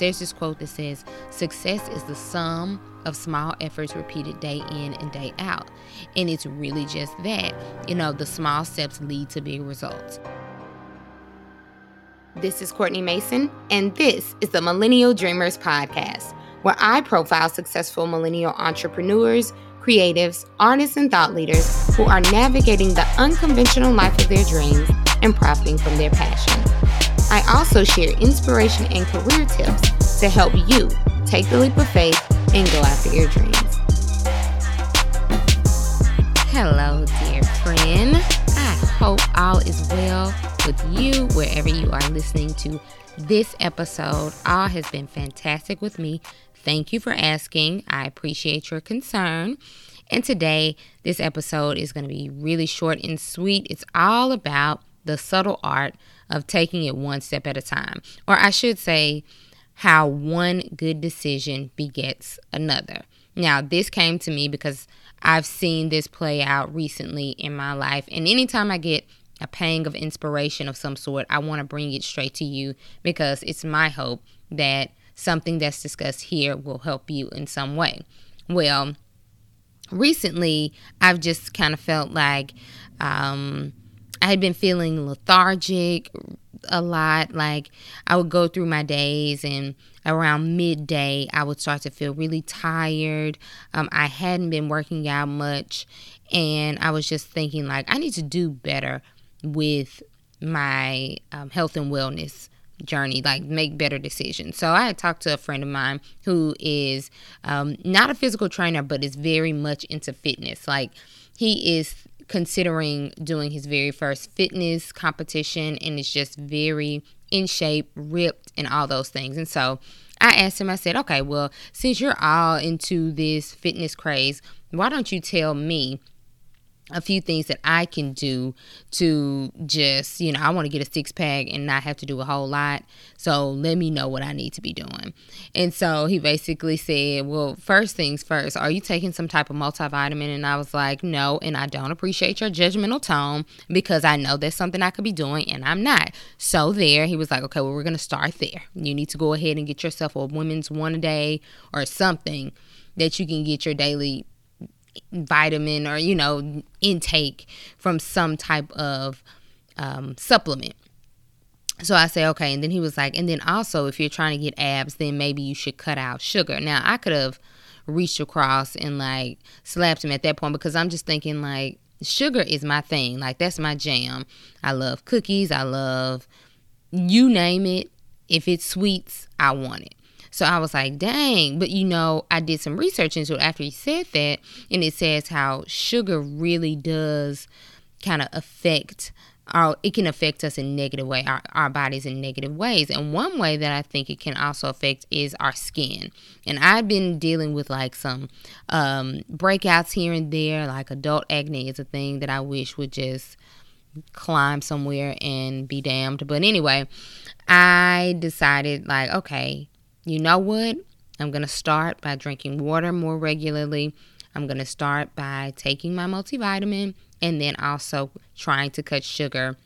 There's this quote that says, Success is the sum of small efforts repeated day in and day out. And it's really just that. You know, the small steps lead to big results. This is Courtney Mason, and this is the Millennial Dreamers Podcast, where I profile successful millennial entrepreneurs, creatives, artists, and thought leaders who are navigating the unconventional life of their dreams and profiting from their passion. I also share inspiration and career tips to help you take the leap of faith and go after your dreams. Hello, dear friend. I hope all is well with you wherever you are listening to this episode. All has been fantastic with me. Thank you for asking. I appreciate your concern. And today, this episode is going to be really short and sweet. It's all about the subtle art of taking it one step at a time. Or I should say, how one good decision begets another. Now, this came to me because I've seen this play out recently in my life. And anytime I get a pang of inspiration of some sort, I want to bring it straight to you because it's my hope that something that's discussed here will help you in some way. Well, recently I've just kind of felt like um, I had been feeling lethargic a lot. Like I would go through my days and around midday I would start to feel really tired. Um, I hadn't been working out much and I was just thinking like I need to do better with my um, health and wellness journey, like make better decisions. So I had talked to a friend of mine who is um, not a physical trainer, but is very much into fitness. Like he is considering doing his very first fitness competition and is just very in shape, ripped, and all those things. And so I asked him, I said, okay, well, since you're all into this fitness craze, why don't you tell me a few things that I can do to just, you know, I want to get a six pack and not have to do a whole lot. So let me know what I need to be doing. And so he basically said, Well, first things first, are you taking some type of multivitamin? And I was like, No, and I don't appreciate your judgmental tone because I know that's something I could be doing and I'm not. So there, he was like, Okay, well, we're going to start there. You need to go ahead and get yourself a women's one a day or something that you can get your daily vitamin or you know intake from some type of um, supplement so I say, okay. And then he was like, and then also, if you're trying to get abs, then maybe you should cut out sugar. Now, I could have reached across and like slapped him at that point because I'm just thinking, like, sugar is my thing. Like, that's my jam. I love cookies. I love you name it. If it's sweets, I want it. So I was like, dang. But you know, I did some research into it after he said that, and it says how sugar really does kind of affect our, it can affect us in negative way our, our bodies in negative ways. And one way that i think it can also affect is our skin. And i've been dealing with like some um, breakouts here and there like adult acne is a thing that i wish would just climb somewhere and be damned. But anyway i decided like okay you know what? I'm going to start by drinking water more regularly. I'm going to start by taking my multivitamin and then also trying to cut sugar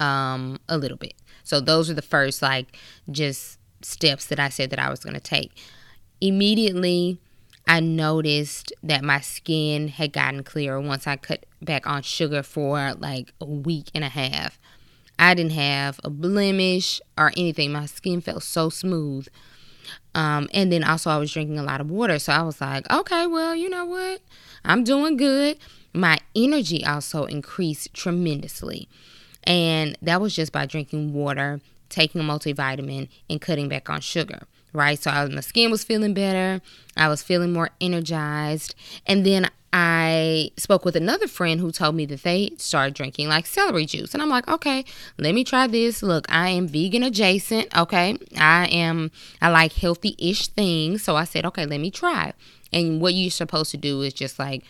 um, a little bit. So those are the first like just steps that I said that I was going to take. Immediately, I noticed that my skin had gotten clearer once I cut back on sugar for like a week and a half. I didn't have a blemish or anything. My skin felt so smooth. Um, and then also, I was drinking a lot of water. So I was like, okay, well, you know what? I'm doing good. My energy also increased tremendously. And that was just by drinking water, taking a multivitamin, and cutting back on sugar right? So I, my skin was feeling better. I was feeling more energized. And then I spoke with another friend who told me that they started drinking like celery juice. And I'm like, okay, let me try this. Look, I am vegan adjacent. Okay. I am, I like healthy ish things. So I said, okay, let me try. And what you're supposed to do is just like,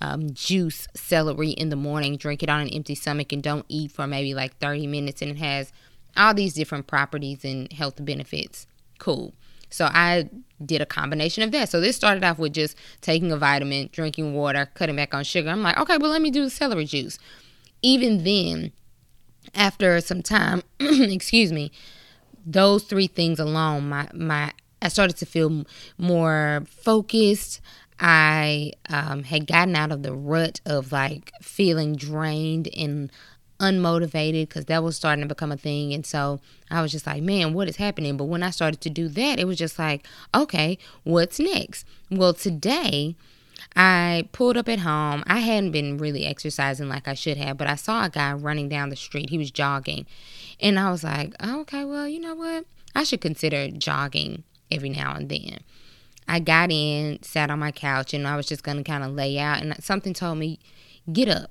um, juice celery in the morning, drink it on an empty stomach, and don't eat for maybe like 30 minutes. And it has all these different properties and health benefits. Cool. So I did a combination of that. So this started off with just taking a vitamin, drinking water, cutting back on sugar. I'm like, okay, well, let me do the celery juice. Even then, after some time, excuse me, those three things alone, my my I started to feel more focused. I um, had gotten out of the rut of like feeling drained and unmotivated because that was starting to become a thing. And so I was just like, man, what is happening? But when I started to do that, it was just like, okay, what's next? Well, today, I pulled up at home. I hadn't been really exercising like I should have, but I saw a guy running down the street. He was jogging. And I was like, okay, well, you know what? I should consider jogging every now and then. I got in, sat on my couch, and I was just going to kind of lay out. And something told me, get up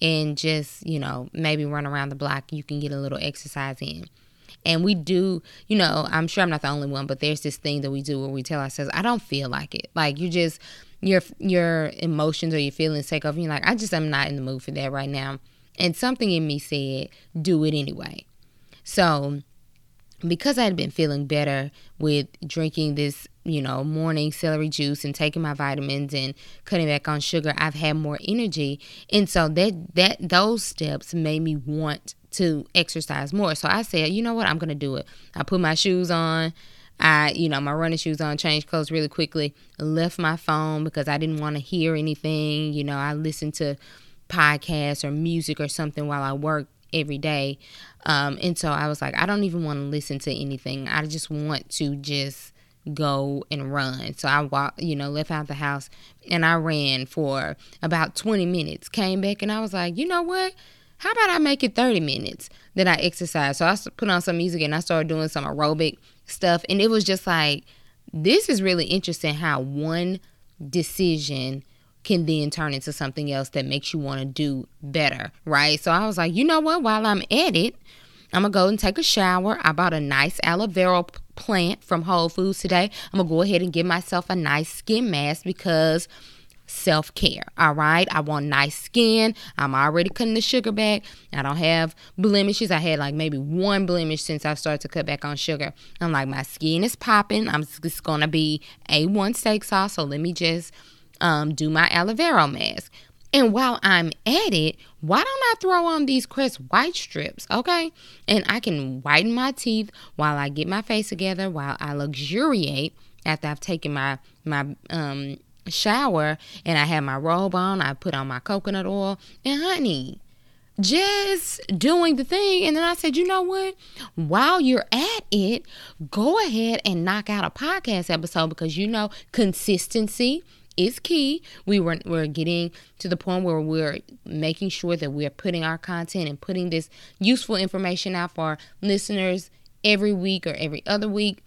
and just, you know, maybe run around the block. You can get a little exercise in. And we do, you know, I'm sure I'm not the only one, but there's this thing that we do where we tell ourselves, I don't feel like it. Like you just, your your emotions or your feelings take over. You're like, I just am not in the mood for that right now. And something in me said, do it anyway. So because I had been feeling better with drinking this, you know, morning celery juice and taking my vitamins and cutting back on sugar, I've had more energy. And so that that those steps made me want to exercise more. So I said, you know what, I'm gonna do it. I put my shoes on. I, you know, my running shoes on, changed clothes really quickly, left my phone because I didn't want to hear anything. You know, I listened to podcasts or music or something while I worked every day. Um, and so I was like, I don't even want to listen to anything. I just want to just go and run. So I walked, you know, left out the house and I ran for about 20 minutes. Came back and I was like, you know what? How about I make it 30 minutes that I exercise? So I put on some music and I started doing some aerobic stuff. And it was just like, this is really interesting how one decision can then turn into something else that makes you want to do better, right? So I was like, you know what? While I'm at it, I'm gonna go and take a shower. I bought a nice aloe vera plant from Whole Foods today. I'm gonna go ahead and give myself a nice skin mask because self care. All right. I want nice skin. I'm already cutting the sugar back. I don't have blemishes. I had like maybe one blemish since I started to cut back on sugar. I'm like, my skin is popping. I'm just going to be A1 steak sauce. So let me just um, do my aloe vera mask. And while I'm at it, why don't I throw on these Crest white strips, okay? And I can whiten my teeth while I get my face together, while I luxuriate after I've taken my my um, shower and I have my robe on. I put on my coconut oil, and honey, just doing the thing. And then I said, you know what? While you're at it, go ahead and knock out a podcast episode because you know consistency is key. We were we're getting to the point where we're making sure that we're putting our content and putting this useful information out for listeners every week or every other week.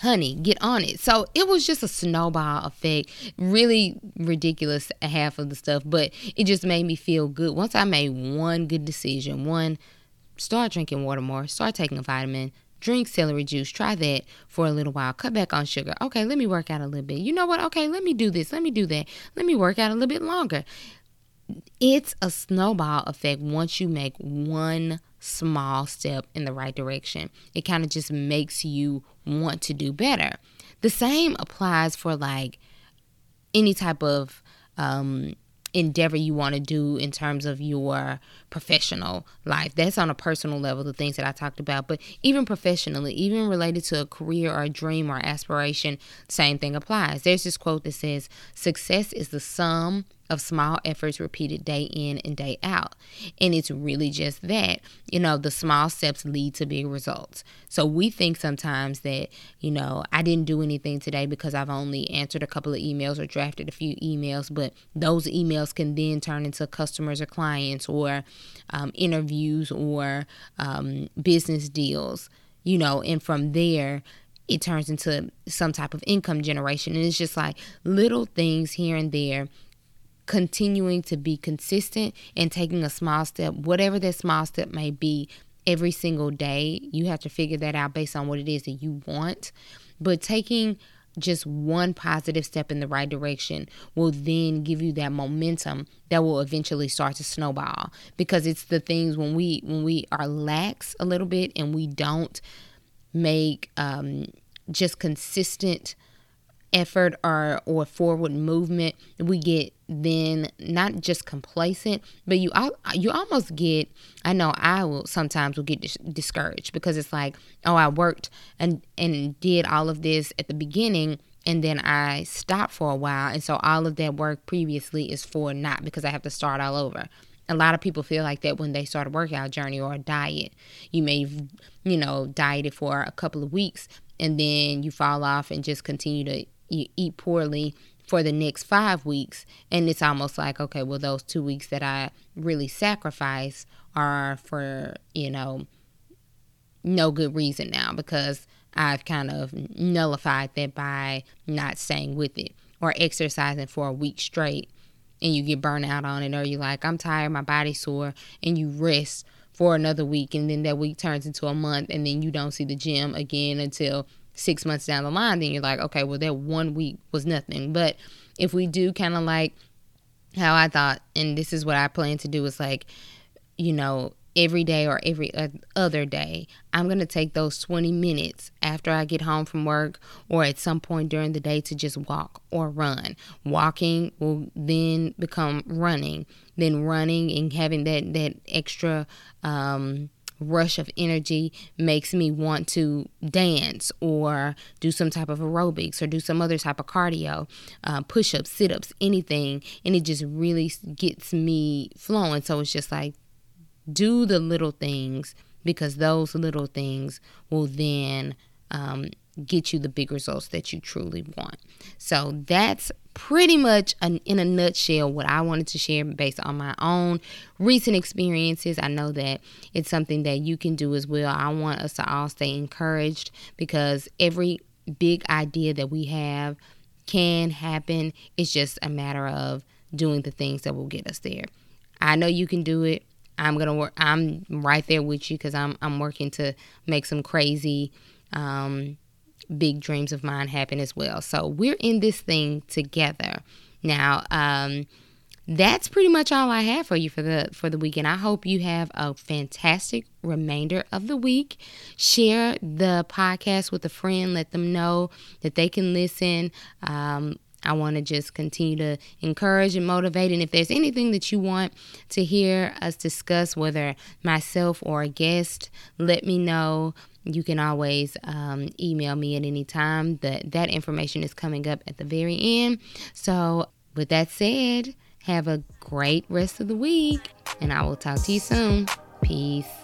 Honey, get on it. So it was just a snowball effect. Really ridiculous half of the stuff, but it just made me feel good. Once I made one good decision, one start drinking water more, start taking a vitamin, drink celery juice. Try that for a little while. Cut back on sugar. Okay, let me work out a little bit. You know what? Okay, let me do this. Let me do that. Let me work out a little bit longer. It's a snowball effect once you make one small step in the right direction. It kind of just makes you want to do better. The same applies for like any type of um, endeavor you want to do in terms of your professional life. That's on a personal level, the things that I talked about. But even professionally, even related to a career or a dream or aspiration, same thing applies. There's this quote that says, Success is the sum of small efforts repeated day in and day out. And it's really just that. You know, the small steps lead to big results. So we think sometimes that, you know, I didn't do anything today because I've only answered a couple of emails or drafted a few emails, but those emails can then turn into customers or clients or um, interviews or um, business deals, you know, and from there, it turns into some type of income generation. And it's just like little things here and there continuing to be consistent and taking a small step, whatever that small step may be, every single day. You have to figure that out based on what it is that you want. But taking just one positive step in the right direction will then give you that momentum that will eventually start to snowball because it's the things when we when we are lax a little bit and we don't make um, just consistent effort or or forward movement we get then not just complacent, but you you almost get. I know I will sometimes will get dis- discouraged because it's like, oh, I worked and and did all of this at the beginning, and then I stopped for a while, and so all of that work previously is for not because I have to start all over. A lot of people feel like that when they start a workout journey or a diet. You may, you know, dieted for a couple of weeks, and then you fall off and just continue to eat poorly for the next five weeks. And it's almost like, okay, well, those two weeks that I really sacrifice are for, you know, no good reason now because I've kind of nullified that by not staying with it or exercising for a week straight and you get burnt out on it or you're like, I'm tired, my body's sore, and you rest for another week and then that week turns into a month and then you don't see the gym again until six months down the line, then you're like, okay, well, that one week was nothing. But if we do kind of like how I thought, and this is what I plan to do is like, you know, every day or every other day, I'm going to take those 20 minutes after I get home from work or at some point during the day to just walk or run. Walking will then become running, then running and having that, that extra, um, rush of energy makes me want to dance or do some type of aerobics or do some other type of cardio, uh, push ups, sit ups, anything. And it just really gets me flowing. So it's just like, do the little things because those little things will then um, get you the big results that you truly want. So that's pretty much an, in a nutshell what I wanted to share based on my own recent experiences. I know that it's something that you can do as well. I want us to all stay encouraged because every big idea that we have can happen. It's just a matter of doing the things that will get us there. I know you can do it. I'm gonna work. I'm right there with you because I'm I'm working to make some crazy um, big dreams of mine happen as well. So we're in this thing together. Now, um, that's pretty much all I have for you for the for the weekend. I hope you have a fantastic remainder of the week. Share the podcast with a friend. Let them know that they can listen. Um, I want to just continue to encourage and motivate. And if there's anything that you want to hear us discuss, whether myself or a guest, let me know you can always um, email me at any time. That that information is coming up at the very end. So, with that said, have a great rest of the week, and I will talk to you soon. Peace.